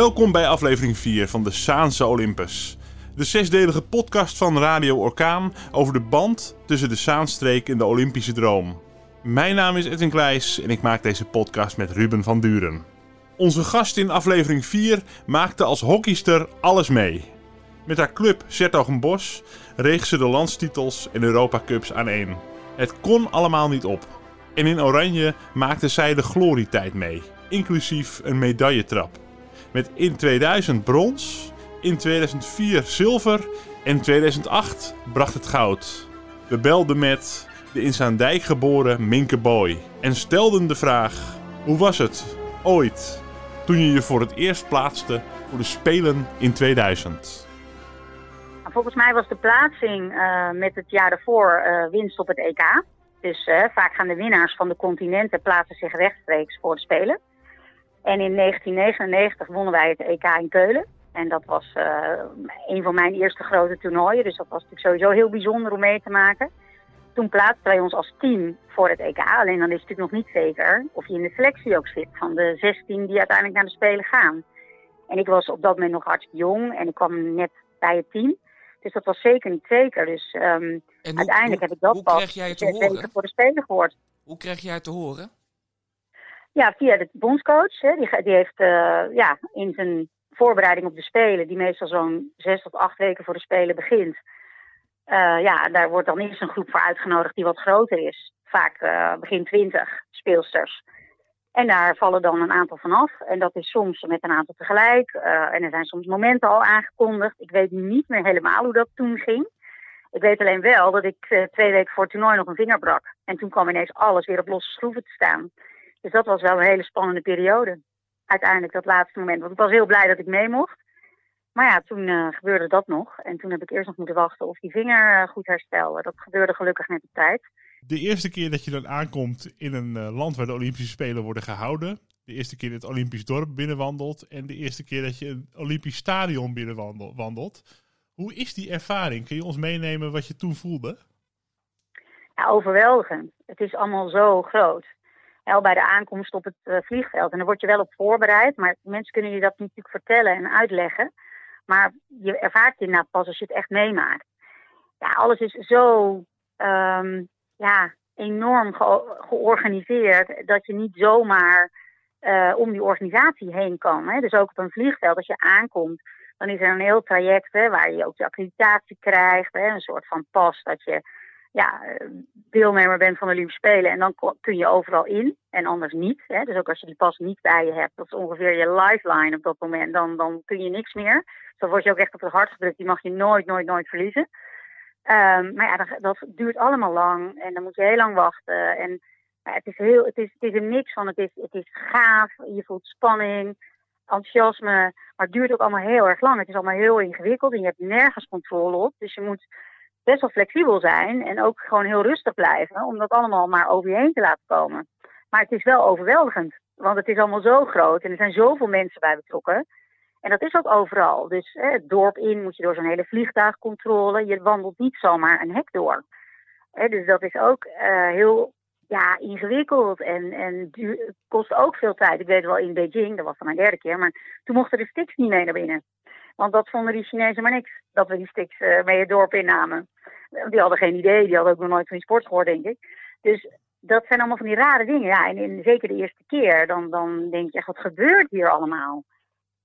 Welkom bij aflevering 4 van de Saanse Olympus. De zesdelige podcast van Radio Orkaan over de band tussen de Zaanstreek en de Olympische droom. Mijn naam is Edwin Kleijs en ik maak deze podcast met Ruben van Duren. Onze gast in aflevering 4 maakte als hockeyster alles mee. Met haar club Zertogenbos reeg ze de landstitels en Europa Cups aan één. Het kon allemaal niet op. En in Oranje maakte zij de glorietijd mee, inclusief een medailletrap. Met in 2000 brons, in 2004 zilver en 2008 bracht het goud. We belden met de in Zaandijk geboren Minke Boy en stelden de vraag: hoe was het ooit toen je je voor het eerst plaatste voor de Spelen in 2000? Volgens mij was de plaatsing uh, met het jaar daarvoor uh, winst op het EK. Dus uh, vaak gaan de winnaars van de continenten plaatsen zich rechtstreeks voor de Spelen. En in 1999 wonnen wij het EK in Keulen. En dat was een van mijn eerste grote toernooien. Dus dat was natuurlijk sowieso heel bijzonder om mee te maken. Toen plaatsten wij ons als team voor het EK. Alleen dan is het natuurlijk nog niet zeker of je in de selectie ook zit van de 16 die uiteindelijk naar de Spelen gaan. En ik was op dat moment nog hartstikke jong en ik kwam net bij het team. Dus dat was zeker niet zeker. Dus um, hoe, uiteindelijk heb ik dat pas jij te horen? voor de Spelen gehoord. Hoe kreeg jij het te horen? Ja, via de bondscoach. Hè. Die, die heeft uh, ja, in zijn voorbereiding op de Spelen, die meestal zo'n zes tot acht weken voor de Spelen begint. Uh, ja, daar wordt dan eerst een groep voor uitgenodigd die wat groter is. Vaak uh, begin twintig speelsters. En daar vallen dan een aantal van af. En dat is soms met een aantal tegelijk. En er zijn soms momenten al aangekondigd. Ik weet niet meer helemaal hoe dat toen ging. Ik weet alleen wel dat ik twee weken voor het toernooi nog een vinger brak. En toen kwam ineens alles weer op losse schroeven te staan. Dus dat was wel een hele spannende periode. Uiteindelijk dat laatste moment. Want ik was heel blij dat ik mee mocht. Maar ja, toen uh, gebeurde dat nog. En toen heb ik eerst nog moeten wachten of die vinger goed herstelde. Dat gebeurde gelukkig net op tijd de eerste keer dat je dan aankomt in een uh, land waar de Olympische Spelen worden gehouden. De eerste keer het Olympisch dorp binnenwandelt. En de eerste keer dat je een Olympisch stadion binnenwandelt. Hoe is die ervaring? Kun je ons meenemen wat je toen voelde? Ja, overweldigend. Het is allemaal zo groot. Al bij de aankomst op het uh, vliegveld. En daar word je wel op voorbereid. Maar mensen kunnen je dat natuurlijk vertellen en uitleggen. Maar je ervaart je nou pas als je het echt meemaakt. Ja, alles is zo um, ja, enorm ge georganiseerd dat je niet zomaar uh, om die organisatie heen kan. Hè. Dus ook op een vliegveld, als je aankomt, dan is er een heel traject hè, waar je ook je accreditatie krijgt. Hè, een soort van pas dat je ja, deelnemer bent van de Olympische Spelen. En dan kun je overal in en anders niet. Hè. Dus ook als je die pas niet bij je hebt, dat is ongeveer je lifeline op dat moment, dan, dan kun je niks meer. Dus dan word je ook echt op het hart gedrukt. Die mag je nooit, nooit, nooit verliezen. Um, maar ja, dat, dat, duurt allemaal lang en dan moet je heel lang wachten. En het, is heel, het, is, het is een mix van, het is, het is gaaf, je voelt spanning, enthousiasme, maar het duurt ook allemaal heel erg lang. Het is allemaal heel ingewikkeld en je hebt nergens controle op. Dus je moet best wel flexibel zijn en ook gewoon heel rustig blijven om dat allemaal maar over je heen te laten komen. Maar het is wel overweldigend, want het is allemaal zo groot en er zijn zoveel mensen bij betrokken. En dat is ook overal. Dus hè, het dorp in moet je door zo'n hele vliegtuigcontrole. Je wandelt niet zomaar een hek door. Hè, dus dat is ook uh, heel ja, ingewikkeld en, en kost ook veel tijd. Ik weet wel in Beijing, dat was dan mijn derde keer, maar toen mochten de sticks niet mee naar binnen. Want dat vonden die Chinezen maar niks, dat we die sticks uh, mee het dorp innamen. Die hadden geen idee, die hadden ook nog nooit van die sport gehoord, denk ik. Dus dat zijn allemaal van die rare dingen. Ja, en in, zeker de eerste keer, dan, dan denk je echt, wat gebeurt hier allemaal?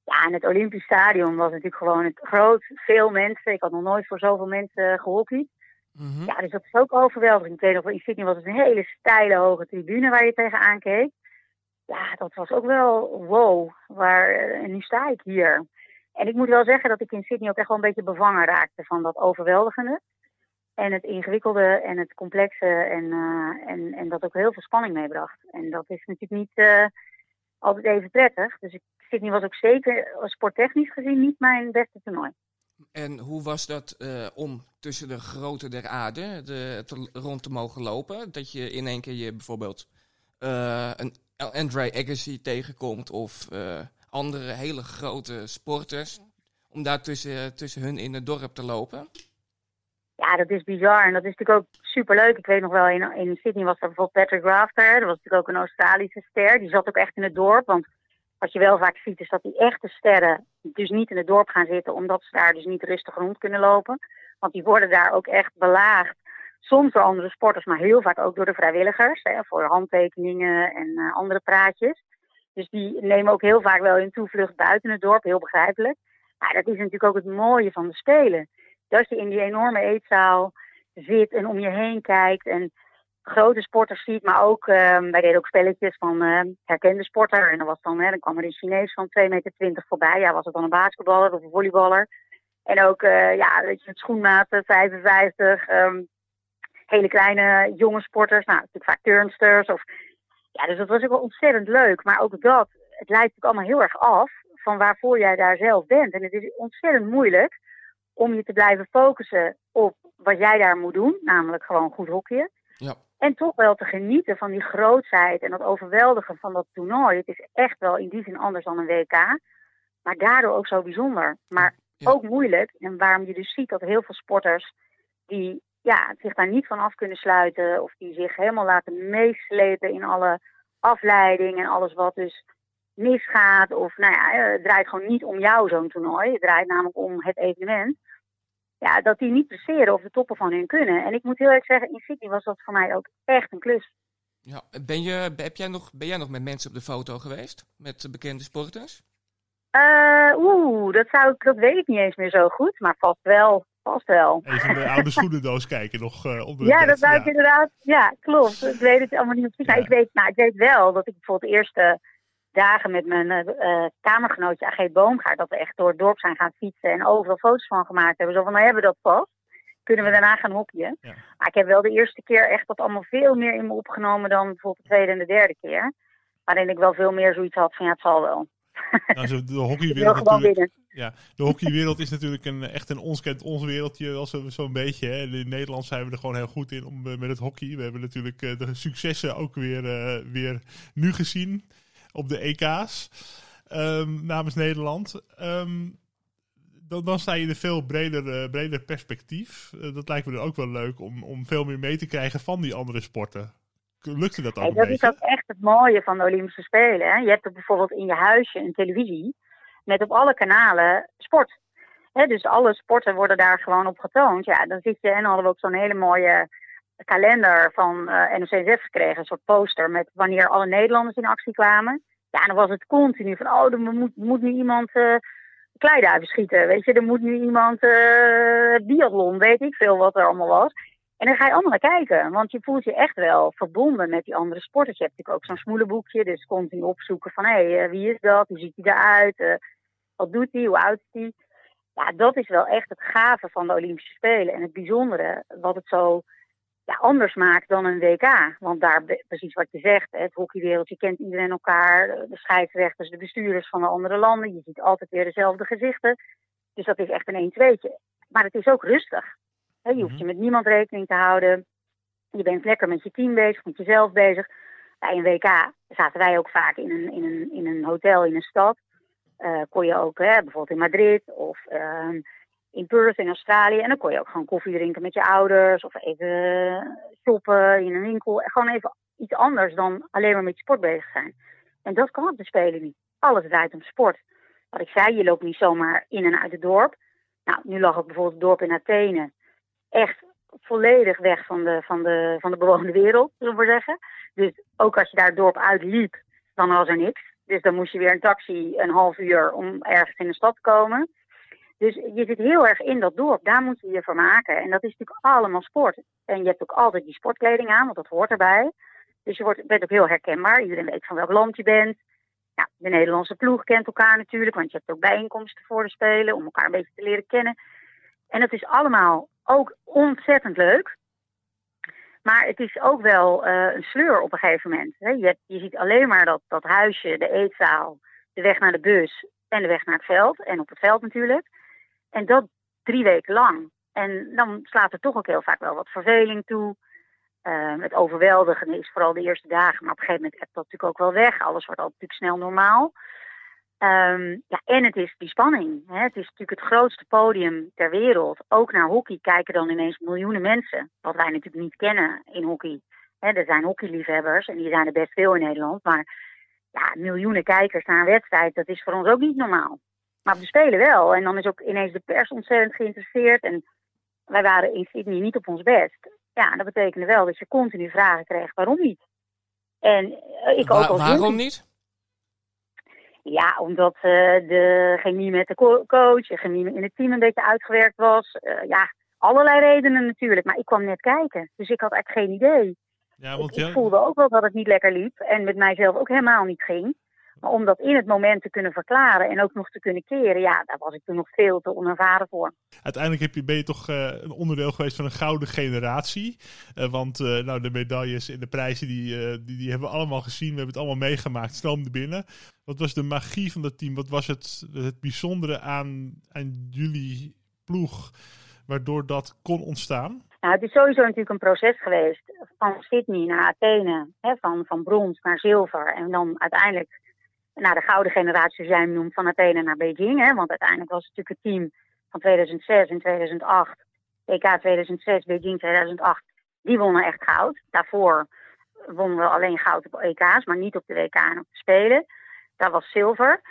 Ja, en het Olympisch Stadion was natuurlijk gewoon het groot. Veel mensen. Ik had nog nooit voor zoveel mensen gehockeyd. Mm Ja, dus dat is ook overweldigend. Ik weet nog wel, in Sydney was het een hele steile, hoge tribune waar je tegenaan keek. Ja, dat was ook wel wow. Waar, en nu sta ik hier. En ik moet wel zeggen dat ik in Sydney ook echt wel een beetje bevangen raakte van dat overweldigende. En het ingewikkelde en het complexe en, uh, en, en dat ook heel veel spanning meebracht. En dat is natuurlijk niet uh, altijd even prettig. Dus Sydney was ook zeker sporttechnisch gezien niet mijn beste toernooi. En hoe was dat om tussen de grote der aarde de, rond te mogen lopen? Dat je in één keer je bijvoorbeeld een Andre Agassi tegenkomt of andere hele grote sporters. Om daar tussen, tussen hun in het dorp te lopen? Ja, dat is bizar. En dat is natuurlijk ook superleuk. Ik weet nog wel, in, in Sydney was er bijvoorbeeld Patrick Rafter. Dat was natuurlijk ook een Australische ster. Die zat ook echt in het dorp. Want wat je wel vaak ziet is dat die echte sterren dus niet in het dorp gaan zitten, omdat ze daar dus niet rustig rond kunnen lopen. Want die worden daar ook echt belaagd. Soms door andere sporters, maar heel vaak ook door de vrijwilligers. Hè, voor handtekeningen en uh, andere praatjes. Dus die nemen ook heel vaak wel hun toevlucht buiten het dorp, heel begrijpelijk. Maar dat is natuurlijk ook het mooie van de Spelen. Dat je in die enorme eetzaal zit en om je heen kijkt en grote sporters ziet, maar ook, uh, wij deden ook spelletjes van uh, herkende sporter. En dan, was dan, dan kwam er een Chinees van 2,20 meter voorbij. Ja, was het dan een basketballer of een volleyballer. En ook, uh, ja, weet je, het schoenmaten 55. Um, hele kleine jonge sporters, nou, natuurlijk vaak turnsters. Of, ja, dus dat was ook wel ontzettend leuk. Maar ook dat, het leidt natuurlijk allemaal heel erg af van waarvoor jij daar zelf bent. En het is ontzettend moeilijk om je te blijven focussen op wat jij daar moet doen, namelijk gewoon goed hockeyen. Ja. En toch wel te genieten van die grootheid en dat overweldigen van dat toernooi. Het is echt wel in die zin anders dan een WK, maar daardoor ook zo bijzonder. Maar ook moeilijk. En waarom je dus ziet dat heel veel sporters die ja, zich daar niet van af kunnen sluiten, of die zich helemaal laten meeslepen in alle afleiding en alles wat dus misgaat. Of nou ja, het draait gewoon niet om jou zo'n toernooi. Het draait namelijk om het evenement. Ja, dat die niet presteren of de toppen van hun kunnen. En ik moet heel erg zeggen, in Sydney was dat voor mij ook echt een klus. Ja, ben, je, heb jij nog, ben jij nog met mensen op de foto geweest? Met bekende sporters? Uh, Oeh, dat, zou ik, dat weet ik niet eens meer zo goed. Maar vast wel. Vast wel. Even de oude schoenendoos kijken nog uh, onder Ja, dat zou ik inderdaad. Ja, klopt. Ik weet het allemaal niet precies. Ja. ik, weet, nou, ik weet wel dat ik bijvoorbeeld de eerste dagen met mijn uh, kamergenootje Ageet Boomgaard, dat we echt door het dorp zijn gaan fietsen en overal foto's van gemaakt hebben. Zo van, nou hebben we dat vast. Kunnen we daarna gaan hopje. Ja. Maar ik heb wel de eerste keer echt dat allemaal veel meer in me opgenomen dan bijvoorbeeld de tweede en de derde keer. Waarin ik wel veel meer zoiets had van, ja, het zal wel. Nou, de hockeywereld natuurlijk. Ja, de hockeywereld is natuurlijk een, echt een ons kent ons wereldje wel zo'n zo beetje. Hè. In Nederland zijn we er gewoon heel goed in om, met het hockey. We hebben natuurlijk de successen ook weer, uh, weer nu gezien op de EK's um, namens Nederland. Um, dan, dan, sta je in een veel breder, uh, breder perspectief. Uh, dat lijkt me dan ook wel leuk om, om veel meer mee te krijgen van die andere sporten. Lukte dat ook Dat is ook echt het mooie van de Olympische Spelen. Hè? Je hebt er bijvoorbeeld in je huisje een televisie met op alle kanalen sport. Hè, dus alle sporten worden daar gewoon op getoond. Ja, dan zit je en hadden we ook zo'n hele mooie kalender van uh, eh, NOC gekregen, een soort poster met wanneer alle Nederlanders in actie kwamen. Ja, dan was het continu van, oh, er moet, moet nu iemand uh, kleiduiven schieten, weet je, er moet nu iemand uh, biathlon, weet ik veel wat er allemaal was. En dan ga je allemaal naar kijken, want je voelt je echt wel verbonden met die andere sporters. Je hebt natuurlijk ook zo'n smoelenboekje, dus continu opzoeken van, hé, hey, wie is dat, hoe ziet hij eruit, wat doet hij, hoe oud is hij. Ja, dat is wel echt het gave van de Olympische Spelen en het bijzondere, wat het zo ja, anders maakt dan een WK. Want daar, precies wat je zegt, het hockeywereldje kent iedereen elkaar. De scheidsrechters, de bestuurders van de andere landen. Je ziet altijd weer dezelfde gezichten. Dus dat is echt een 1-2'tje. Maar het is ook rustig. Je hoeft mhm. je met niemand rekening te houden. Je bent lekker met je team bezig, met jezelf bezig. Bij een WK zaten wij ook vaak in een, in een, in een hotel in een stad. Uh, kon je ook hè, bijvoorbeeld in Madrid of uh, in Perth in Australië. En dan kon je ook gewoon koffie drinken met je ouders of even shoppen in een winkel. Gewoon even iets anders dan alleen maar met je sport bezig zijn. En dat kan op de Spelen niet. Alles draait om sport. Wat ik zei, je loopt niet zomaar in en uit het dorp. Nou, nu lag ook bijvoorbeeld het dorp in Athene echt volledig weg van de, van de, van de bewoonde wereld, zullen we zeggen. Dus ook als je daar het dorp uitliep, dan was er niks. Dus dan moest je weer een taxi een half uur om ergens in de stad te komen. Dus je zit heel erg in dat dorp, daar moet je je voor maken. En dat is natuurlijk allemaal sport. En je hebt ook altijd die sportkleding aan, want dat hoort erbij. Dus je wordt, bent ook heel herkenbaar. Iedereen weet van welk land je bent. De Nederlandse ploeg kent elkaar natuurlijk, want je hebt ook bijeenkomsten voor de Spelen om elkaar een beetje te leren kennen. En het is allemaal ook ontzettend leuk. Maar het is ook wel uh, een sleur op een gegeven moment. Hè. Je, je ziet alleen maar dat, dat huisje, de eetzaal, de weg naar de bus en de weg naar het veld. En op het veld natuurlijk. En dat drie weken lang. En dan slaat er toch ook heel vaak wel wat verveling toe. Uh, het overweldigende is vooral de eerste dagen, maar op een gegeven moment hebt dat natuurlijk ook wel weg. Alles wordt altijd natuurlijk snel normaal. Um, ja, en het is die spanning. Hè. Het is natuurlijk het grootste podium ter wereld. Ook naar hockey kijken dan ineens miljoenen mensen. Wat wij natuurlijk niet kennen in hockey. Hè, er zijn hockeyliefhebbers en die zijn er best veel in Nederland. Maar ja, miljoenen kijkers naar een wedstrijd, dat is voor ons ook niet normaal. Maar de Spelen wel. En dan is ook ineens de pers ontzettend geïnteresseerd. En wij waren in Sydney niet op ons best. Ja, dat betekende wel dat je continu vragen kreeg, waarom niet? En eh, ik ook als waarom niet? Ja, omdat eh, de chemie met de co- coach, de chemie in het team een beetje uitgewerkt was. Eh, ja, allerlei redenen natuurlijk. Maar ik kwam net kijken, dus ik had eigenlijk geen idee. Ja, Ik, want ik ja, voelde ook wel dat het niet lekker liep en met mijzelf ook helemaal niet ging. Maar om dat in het moment te kunnen verklaren en ook nog te kunnen keren, ja, daar was ik toen nog veel te onervaren voor. uiteindelijk heb je, ben je toch eh, een onderdeel geweest van een gouden generatie. Eh, want eh, nou, de medailles en de prijzen, die, die, die hebben we allemaal gezien. We hebben het allemaal meegemaakt. Stroomde binnen. Wat was de magie van dat team? Wat was het, het bijzondere aan, aan jullie ploeg, waardoor dat kon ontstaan? Nou, het is sowieso natuurlijk een proces geweest van Sydney naar Athene, hè, van, van brons naar zilver en dan uiteindelijk naar de gouden generatie, zoals jij hem noemt, van Athene naar Beijing. Hè, want uiteindelijk was het natuurlijk het team van 2006 en 2008, EK 2006, Beijing 2008, die wonnen echt goud. Daarvoor wonnen we alleen goud op EK's, maar niet op de WK en op de Spelen. Dat was zilver.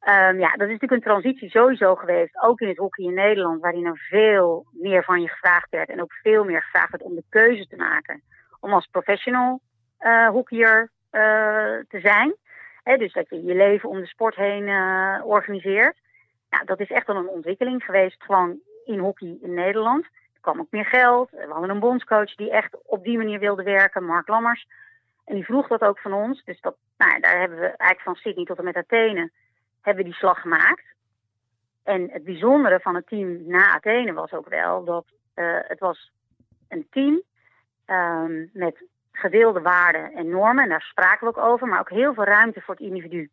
Ehm, ja, dat is natuurlijk een transitie sowieso geweest, ook in het hockey in Nederland, waarin er veel meer van je gevraagd werd en ook veel meer gevraagd werd om de keuze te maken om als professional eh hockeyer eh, te zijn. Dus dat je je leven om de sport heen eh, organiseert. Ja, dat is echt wel een ontwikkeling geweest, gewoon in hockey in Nederland. Er kwam ook meer geld. We hadden een bondscoach die echt op die manier wilde werken, Mark Lammers. En die vroeg dat ook van ons. Dus dat, nou, daar hebben we eigenlijk van Sydney tot en met Athene hebben die slag gemaakt. En het bijzondere van het team na Athene was ook wel dat eh, het was een team ehm, met gedeelde waarden en normen. En daar spraken we ook over, maar ook heel veel ruimte voor het individu.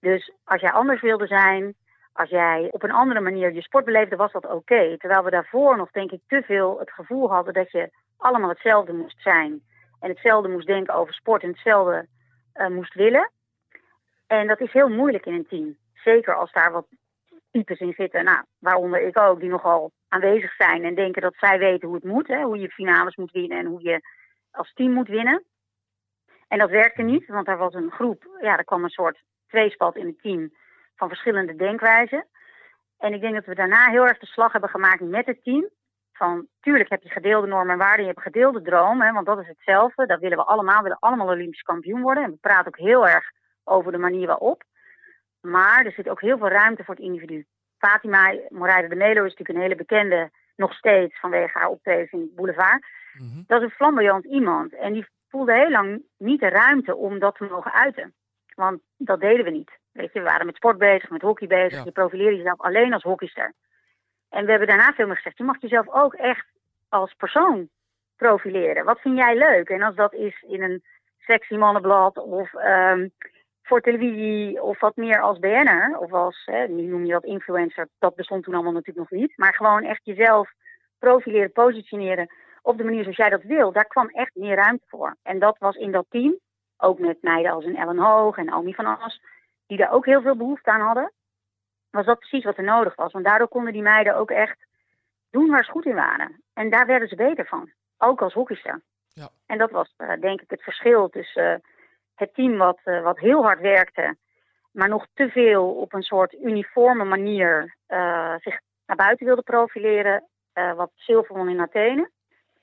Dus als jij anders wilde zijn, als jij op een andere manier je sport beleefde, was dat oké. Terwijl we daarvoor nog, denk ik, te veel het gevoel hadden dat je allemaal hetzelfde moest zijn. En hetzelfde moest denken over sport en hetzelfde eh, moest willen. En dat is heel moeilijk in een team. Zeker als daar wat types in zitten, nou, waaronder ik ook, die nogal aanwezig zijn en denken dat zij weten hoe het moet. Hè, hoe je finales moet winnen en hoe je als team moet winnen. En dat werkte niet, want er was een groep, ja, er kwam een soort tweespalt in het team van verschillende denkwijzen. En ik denk dat we daarna heel erg de slag hebben gemaakt met het team. Van, tuurlijk heb je gedeelde normen en waarden, je hebt gedeelde droom, hè, want dat is hetzelfde. Dat willen we allemaal, we willen allemaal Olympisch kampioen worden. En we praten ook heel erg over de manier waarop. Maar er zit ook heel veel ruimte voor het individu. Fatima Moreira de Melo is natuurlijk een hele bekende, nog steeds vanwege haar optreden in Boulevard. Mhm. Dat is een flamboyant iemand. En die voelde heel lang niet de ruimte om dat te mogen uiten. Want dat deden we niet. Weet je, we waren met sport bezig, met hockey bezig. Ja. Je profileerde jezelf alleen als hockeyster. En we hebben daarna veel meer gezegd, je mag jezelf ook echt als persoon profileren. Wat vind jij leuk? En als dat is in een sexy mannenblad of ehm, voor televisie of wat meer als BN'er of als, hè, nu noem je dat influencer, dat bestond toen allemaal natuurlijk nog niet. Maar gewoon echt jezelf profileren, positioneren op de manier zoals jij dat wil, daar kwam echt meer ruimte voor. En dat was in dat team, ook met meiden als een Ellen Hoog en Omi van As, die daar ook heel veel behoefte aan hadden, was dat precies wat er nodig was. Want daardoor konden die meiden ook echt doen waar ze goed in waren. En daar werden ze beter van, ook als hockeyster. Ja. En dat was eh, denk ik het verschil tussen eh, het team wat, eh, wat heel hard werkte, maar nog te veel op een soort uniforme manier eh, zich naar buiten wilde profileren, eh, wat zilver won in Athene.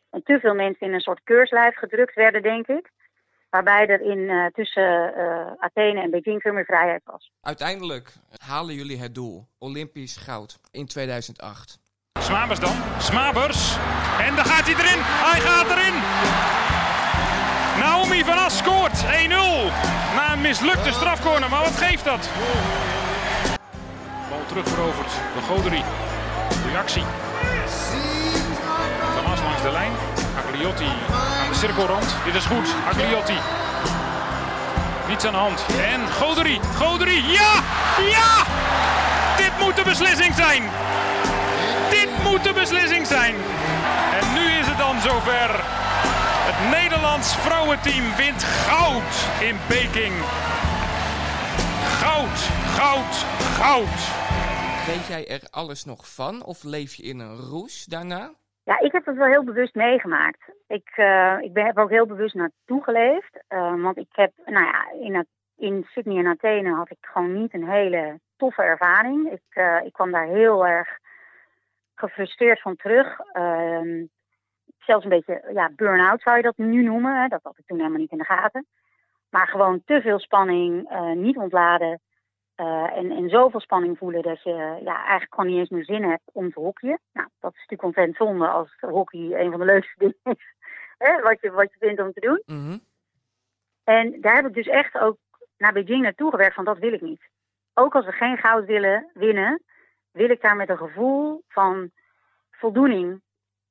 En te veel mensen in een soort keurslijf gedrukt werden, denk ik. Waarbij er in, eh, tussen eh, Athene en Beijing veel meer vrijheid was. Uiteindelijk halen jullie het doel. Olympisch goud in 2008. Smabers dan. Smabers. En daar gaat hij erin. Hij gaat erin. Naomi van As scoort 1-0. Na een mislukte strafcorner. Maar wat geeft dat? Bal terugveroverd. De Goderie. Reactie. Thomas langs de lijn. Agliotti aan de cirkelrand. Dit is goed. Agliotti. Niets aan de hand. En Goderie. Goderie. Ja! Ja! Dit moet de beslissing zijn. Dit moet de beslissing zijn. En nu is het dan zover. Het Nederlands vrouwenteam wint goud in Peking. Goud, goud, goud. Weet jij er alles nog van of leef je in een roes daarna? Ja, ik heb het wel heel bewust meegemaakt. Ik, eh, ik ben, heb er ook heel bewust naartoe geleefd. Eh, want ik heb, nou ja, in in Sydney en Athene had ik gewoon niet een hele toffe ervaring. Ik, uh, ik kwam daar heel erg gefrustreerd van terug. Uh, zelfs een beetje ja, burn-out zou je dat nu noemen. Hè? Dat had ik toen helemaal niet in de gaten. Maar gewoon te veel spanning, uh, niet ontladen. Uh, en, en zoveel spanning voelen dat je ja, eigenlijk gewoon niet eens meer zin hebt om te hockeyen. Nou, dat is natuurlijk ontzettend zonde als hockey een van de leukste dingen is. Hè, wat, je, wat je vindt om te doen. Mm -hmm. En daar heb ik dus echt ook naar Beijing naartoe gewerkt van dat wil ik niet. Ook als we geen goud willen winnen, wil ik daar met een gevoel van voldoening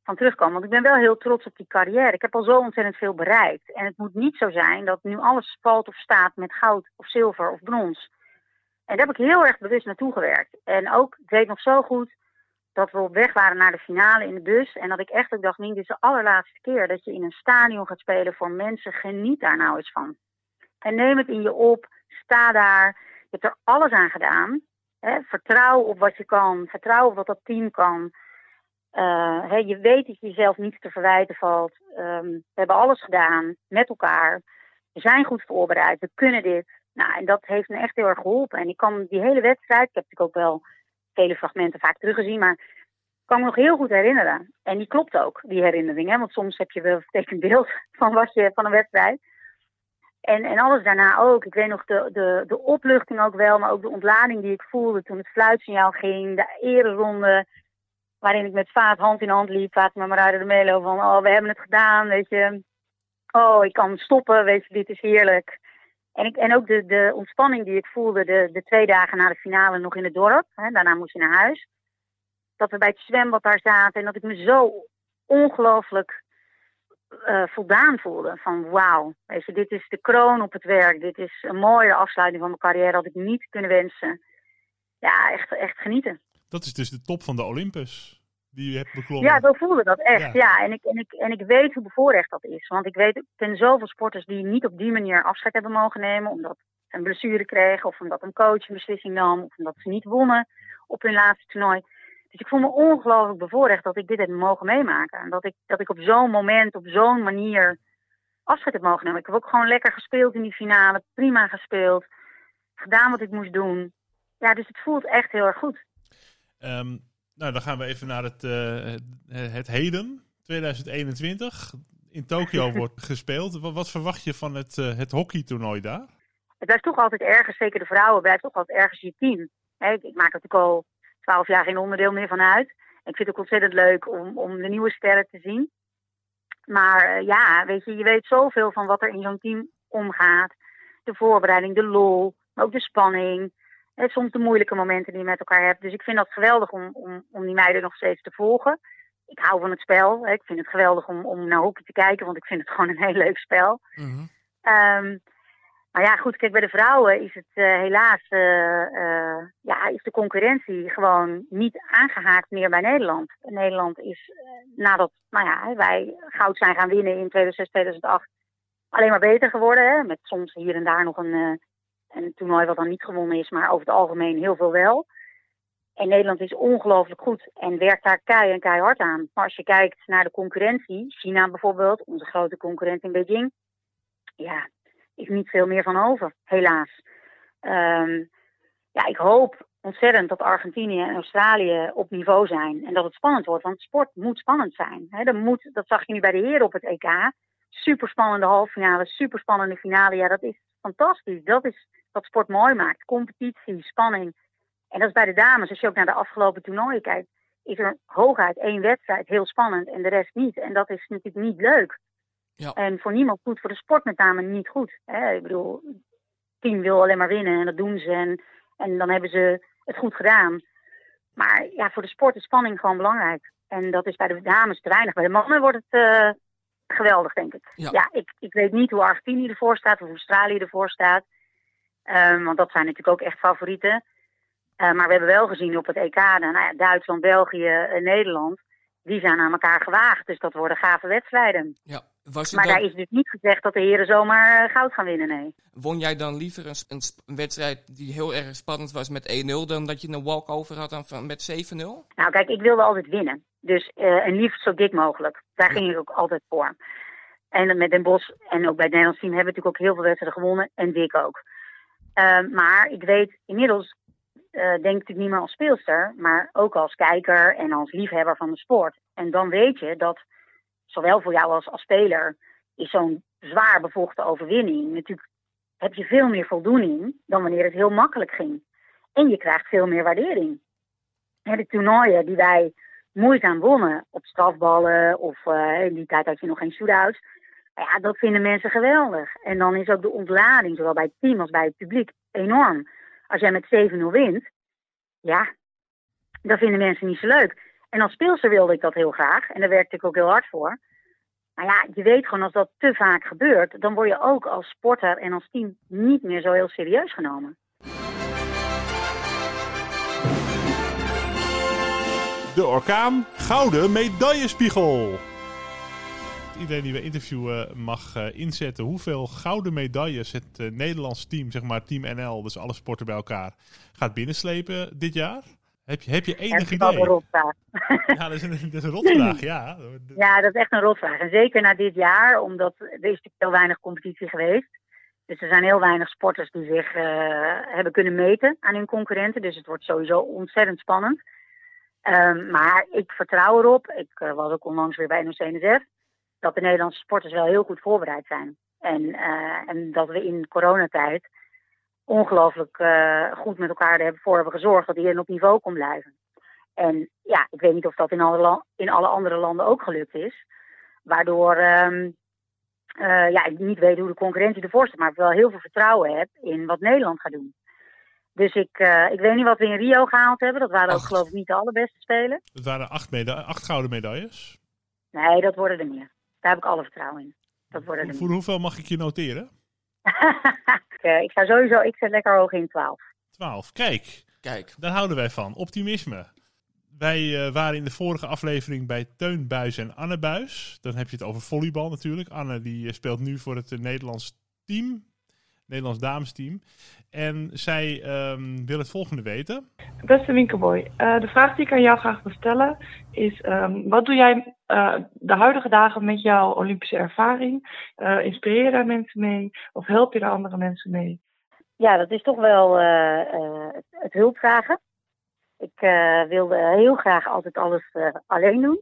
van terugkomen. Want ik ben wel heel trots op die carrière. Ik heb al zo ontzettend veel bereikt. En het moet niet zo zijn dat nu alles valt of staat met goud of zilver of brons. En daar heb ik heel erg bewust naartoe gewerkt. En ook, ik weet nog zo goed dat we op weg waren naar de finale in de bus. En dat ik echt ook dacht, dit is de allerlaatste keer dat je in een stadion gaat spelen voor mensen. Geniet daar nou eens van. En neem het in je op. Sta daar. Je hebt er alles aan gedaan. Vertrouw op wat je kan. Vertrouw op wat dat team kan. Uh, hè, je weet dat je jezelf niets te verwijten valt. Um, we hebben alles gedaan met elkaar. We zijn goed voorbereid. We kunnen dit. Nou, en dat heeft me echt heel erg geholpen. En ik kan die hele wedstrijd, ik heb natuurlijk ook wel vele fragmenten vaak teruggezien, maar ik kan me nog heel goed herinneren. En die klopt ook, die herinnering. Hè? Want soms heb je wel een beeld van, wat je, van een wedstrijd. En, en alles daarna ook. Ik weet nog de, de, de opluchting ook wel, maar ook de ontlading die ik voelde toen het fluitsignaal ging. De ereronde, waarin ik met Vaat hand in hand liep. Vaat met Marade de Melo van, oh, we hebben het gedaan, weet je. Oh, ik kan stoppen, weet je, dit is heerlijk. En, ik, en ook de, de ontspanning die ik voelde de, de twee dagen na de finale nog in het dorp. Hè, daarna moest je naar huis. Dat we bij het zwembad daar zaten en dat ik me zo ongelooflijk uh, voldaan voelde. Van wauw, weet je, dit is de kroon op het werk. Dit is een mooie afsluiting van mijn carrière. Had ik niet kunnen wensen. Ja, echt, echt genieten. Dat is dus de top van de Olympus die je hebt beklommen. Ja, zo voelde dat echt. Ja. ja, En, ik, en, ik, en ik weet hoe bevoorrecht dat is. Want ik weet, ik ken zoveel sporters die niet op die manier afscheid hebben mogen nemen. Omdat ze een blessure kregen. Of omdat een coach een beslissing nam. Of omdat ze niet wonnen op hun laatste toernooi. Dus ik voel me ongelooflijk bevoorrecht dat ik dit heb mogen meemaken. En dat ik, dat ik op zo'n moment, op zo'n manier afscheid heb mogen nemen. Ik heb ook gewoon lekker gespeeld in die finale. Prima gespeeld. Gedaan wat ik moest doen. Ja, dus het voelt echt heel erg goed. Um, nou, dan gaan we even naar het, uh, het heden, 2021. In Tokio wordt gespeeld. Wat, wat, verwacht je van het, uh, het hockeytoernooi daar? Het blijft toch altijd ergens, zeker de vrouwen, blijft toch altijd ergens je team. He, ik, ik, maak er natuurlijk al twaalf jaar geen onderdeel meer van uit. Ik vind het ook ontzettend leuk om, om de nieuwe sterren te zien. Maar uh, ja, weet je, je weet zoveel van wat er in zo'n team omgaat. De voorbereiding, de lol, maar ook de spanning. En soms de moeilijke momenten die je met elkaar hebt. Dus ik vind dat geweldig om, om, om die meiden nog steeds te volgen. Ik hou van het spel. Hè. Ik vind het geweldig om, om naar hockey te kijken, want ik vind het gewoon een heel leuk spel. Mm -hmm. um, maar ja, goed, kijk, bij de vrouwen is het uh, helaas, uh, uh, ja, is de concurrentie gewoon niet aangehaakt meer bij Nederland. Nederland is, nadat nou ja, wij goud zijn gaan winnen in 2006, 2008, alleen maar beter geworden. Hè, met soms hier en daar nog een, een toernooi wat dan niet gewonnen is, maar over het algemeen heel veel wel. En Nederland is ongelooflijk goed en werkt daar kei en keihard aan. Maar als je kijkt naar de concurrentie, China bijvoorbeeld, onze grote concurrent in Beijing, ja, is niet veel meer van over, helaas. Um, ja, ik hoop ontzettend dat Argentinië en Australië op niveau zijn en dat het spannend wordt, want sport moet spannend zijn. Dat, moet, dat zag je nu bij de heren op het EK. Super spannende halffinale, super spannende finale. Ja, dat is fantastisch. Dat is wat sport mooi maakt. Competitie, spanning. En dat is bij de dames, als je ook naar de afgelopen toernooien kijkt, is er hooguit één wedstrijd heel spannend en de rest niet. En dat is natuurlijk niet leuk. Ja. En voor niemand goed, voor de sport met name niet goed. Hè? Ik bedoel, het team wil alleen maar winnen en dat doen ze. En, en dan hebben ze het goed gedaan. Maar ja, voor de sport is spanning gewoon belangrijk. En dat is bij de dames te weinig. Bij de mannen wordt het uh, geweldig, denk ik. Ja, ja ik, ik weet niet hoe Argentinië ervoor staat, of hoe Australië ervoor staat. Um, want dat zijn natuurlijk ook echt favorieten. Uh, maar we hebben wel gezien op het EK, nou ja, Duitsland, België en Nederland, die zijn aan elkaar gewaagd. Dus dat worden gave wedstrijden. Ja. Was maar dan... daar is dus niet gezegd dat de heren zomaar uh, goud gaan winnen, nee. Won jij dan liever een, een, een wedstrijd die heel erg spannend was met 1-0 dan dat je een walkover had dan met 7-0? Nou kijk, ik wilde altijd winnen. Dus uh, en liefst zo dik mogelijk. Daar ging ik ook altijd voor. En met Den Bos en ook bij het Nederlands team hebben we natuurlijk ook heel veel wedstrijden gewonnen. En Dick ook. Ehm, maar ik weet inmiddels, uh, denk ik natuurlijk niet meer als speelster, maar ook als kijker en als liefhebber van de sport. En dan weet je dat, zowel voor jou als als speler, is zo'n zwaar bevochten overwinning natuurlijk heb je veel meer voldoening dan wanneer het heel makkelijk ging. En je krijgt veel meer waardering. de toernooien die wij moeizaam wonnen op strafballen of uh, in die tijd had je nog geen shootouts. Ja, dat vinden mensen geweldig. En dan is ook de ontlading, zowel bij het team als bij het publiek, enorm. Als jij met 7-0 wint, ja, dat vinden mensen niet zo leuk. En als speelster wilde ik dat heel graag. En daar werkte ik ook heel hard voor. Maar ja, je weet gewoon als dat te vaak gebeurt, dan word je ook als sporter en als team niet meer zo heel serieus genomen. De orkaan Gouden Medaillespiegel. Iedereen die we interviewen mag uh, inzetten hoeveel gouden medailles het uh, Nederlands team, zeg maar Team NL, dus alle sporten bij elkaar, gaat binnenslepen dit jaar. Heb je, heb je enig idee? Dat is een rotvraag. Ja, dat is een, dat is een rotvraag, ja. Ja, dat is echt een rotvraag. En zeker na dit jaar, omdat er is natuurlijk heel weinig competitie geweest. Dus er zijn heel weinig sporters die zich uh, hebben kunnen meten aan hun concurrenten. Dus het wordt sowieso ontzettend spannend. Um, maar ik vertrouw erop, ik uh, was ook onlangs weer bij NOC-NSF, dat de Nederlandse sporters wel heel goed voorbereid zijn. En, uh, en dat we in coronatijd ongelooflijk uh, goed met elkaar hebben voor hebben gezorgd dat iedereen op niveau kon blijven. En ja, ik weet niet of dat in alle, in alle andere landen ook gelukt is. Waardoor uh, ja, ik niet weet hoe de concurrentie ervoor staat, maar ik wel heel veel vertrouwen heb in wat Nederland gaat doen. Dus ik, uh, ik weet niet wat we in Rio gehaald hebben. Dat waren ook geloof ik niet de allerbeste spelen. Het waren acht, meda acht gouden medailles? Nee, dat worden er meer. Daar heb ik alle vertrouwen in. Dat worden er Voor hoeveel mag ik je noteren? ik zou sowieso, ik zet lekker hoog in 12. 12, kijk. Kijk. Daar houden wij van. Optimisme. Wij uh, waren in de vorige aflevering bij Teun Buis en Anne Buis. Dan heb je het over volleybal natuurlijk. Anne die speelt nu voor het Nederlands team. Nederlands damesteam. En zij um, wil het volgende weten. Beste Winkelboy, uh, de vraag die ik aan jou graag wil stellen is: um, wat doe jij uh, de huidige dagen met jouw Olympische ervaring? Uh, inspireer je daar mensen mee of help je daar andere mensen mee? Ja, dat is toch wel het, het hulpvragen. Ik wilde heel graag altijd alles alleen doen.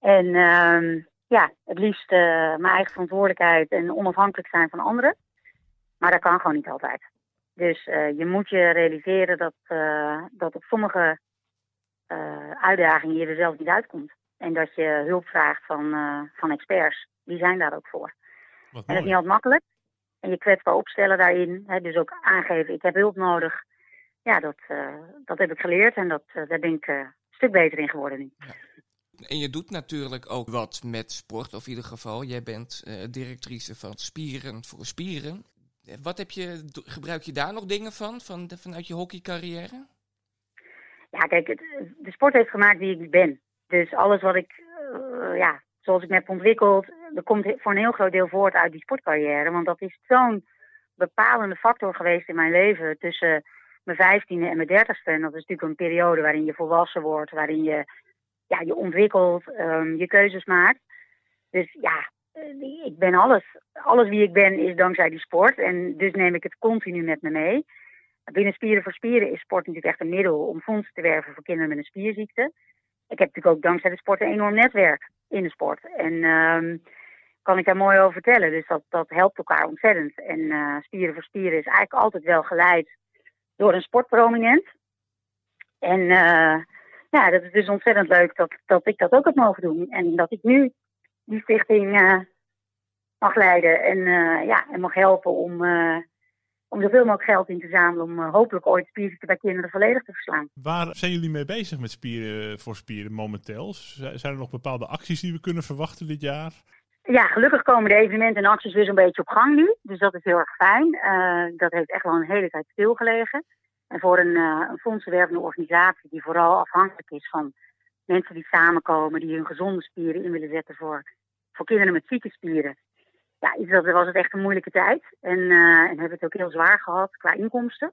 En um, ja, het liefst mijn eigen verantwoordelijkheid en onafhankelijk zijn van anderen. Maar dat kan gewoon niet altijd. Dus uh, je moet je realiseren dat, uh, dat op sommige uh, uitdagingen je er zelf niet uitkomt. En dat je hulp vraagt van, van experts. Die zijn daar ook voor. en dat is niet altijd makkelijk. En je kwetsbaar opstellen daarin. Hè, dus ook aangeven, ik heb hulp nodig. Ja, dat, dat heb ik geleerd. En dat, daar ben ik een stuk beter in geworden nu. Ja. En je doet natuurlijk ook wat met sport, of in ieder geval. Jij bent directrice van Spieren voor Spieren. Wat heb je, gebruik je daar nog dingen van, van vanuit je hockeycarrière? Ja, kijk, de sport heeft gemaakt wie ik ben. Dus alles wat ik, uh, ja, zoals ik me heb ontwikkeld, dat komt voor een heel groot deel voort uit die sportcarrière. Want dat is zo'n bepalende factor geweest in mijn leven tussen mijn vijftiende en mijn dertigste. En dat is natuurlijk een periode waarin je volwassen wordt, waarin je ja, je ontwikkelt, um, je keuzes maakt. Dus ja, ik ben alles. Alles wie ik ben is dankzij die sport. En dus neem ik het continu met me mee. Binnen Spieren voor Spieren is sport natuurlijk echt een middel om fondsen te werven voor kinderen met een spierziekte. Ik heb natuurlijk ook dankzij de sport een enorm netwerk in de sport. En um, kan ik daar mooi over vertellen. Dus dat, dat helpt elkaar ontzettend. En uh, Spieren voor Spieren is eigenlijk altijd wel geleid door een sportprominent. En uh, ja, dat is dus ontzettend leuk dat, dat ik dat ook heb mogen doen. En dat ik nu die stichting uh, mag leiden en, uh, ja, en mag helpen om, uh, om zoveel mogelijk geld in te zamelen om hopelijk ooit spierziekte bij kinderen volledig te verslaan. Waar zijn jullie mee bezig met spieren voor spieren momenteel? Zijn er nog bepaalde acties die we kunnen verwachten dit jaar? Ja, gelukkig komen de evenementen en acties weer zo'n beetje op gang nu. Dus dat is heel erg fijn. dat heeft echt wel een hele tijd stilgelegen. En voor een, een fondsenwervende organisatie die vooral afhankelijk is van mensen die samenkomen, die hun gezonde spieren in willen zetten voor voor kinderen met zieke spieren. Ja, dat was het echt een moeilijke tijd. En, uh, en hebben het ook heel zwaar gehad qua inkomsten.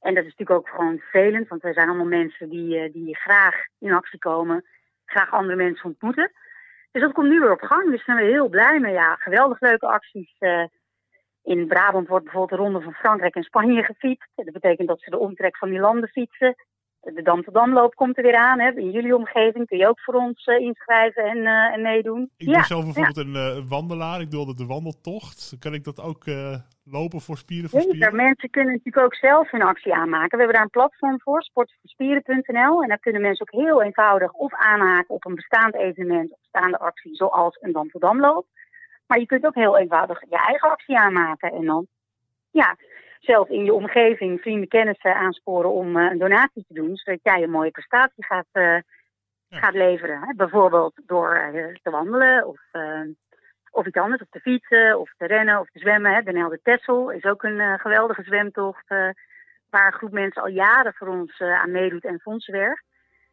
En dat is natuurlijk ook gewoon vervelend, want we zijn allemaal mensen die, uh, die graag in actie komen, graag andere mensen ontmoeten. Dus dat komt nu weer op gang. Dus daar zijn we heel blij mee. Ja, geweldig leuke acties. Uh, In Brabant wordt bijvoorbeeld de Ronde van Frankrijk en Spanje gefietst. Dat betekent dat ze de omtrek van die landen fietsen. De Dam tot Damloop komt er weer aan. Hè. In jullie omgeving kun je ook voor ons uh, inschrijven en, uh, en, meedoen. Ik ben zelf bijvoorbeeld een uh, wandelaar. Ik doe altijd de wandeltocht. Kan ik dat ook lopen voor spieren voor spieren? Zeker. Mensen kunnen natuurlijk ook zelf hun actie aanmaken. We hebben daar een platform voor, sportvoorspieren.nl. En daar kunnen mensen ook heel eenvoudig of aanhaken op een bestaand evenement of bestaande actie, zoals een Dam tot Damloop. Maar je kunt ook heel eenvoudig je eigen actie aanmaken. En dan, ja, zelf in je omgeving vrienden, kennissen aansporen om uh, een donatie te doen, zodat jij een mooie prestatie gaat, uh, gaat leveren. Hè? Bijvoorbeeld door uh, te wandelen of, of iets anders, of te fietsen, of te rennen, of te zwemmen. Hè? Den Helder Tessel is ook een geweldige zwemtocht waar een groep mensen al jaren voor ons aan meedoet en fondsen werkt.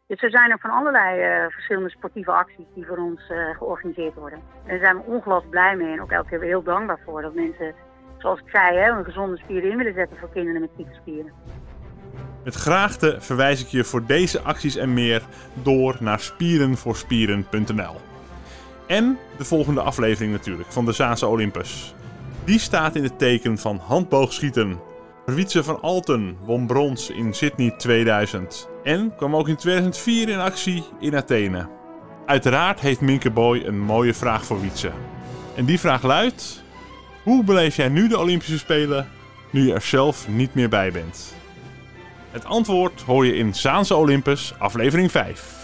Dus er zijn er van allerlei verschillende sportieve acties die voor ons georganiseerd worden. En daar zijn we ongelooflijk blij mee en ook elke keer weer heel dankbaar voor dat mensen zoals ik zei, hè, een gezonde spieren in willen zetten voor kinderen met zieke spieren. Met graagte verwijs ik je voor deze acties en meer door naar spierenvoorspieren.nl. En de volgende aflevering natuurlijk van de Zaanse Olympus. Die staat in het teken van handboogschieten. Wietse van Alten won brons in Sydney 2000 en kwam ook in 2004 in actie in Athene. Uiteraard heeft Minke Boy een mooie vraag voor Wietse. En die vraag luidt: hoe beleef jij nu de Olympische Spelen, nu je er zelf niet meer bij bent? Het antwoord hoor je in Zaanse Olympus, aflevering 5.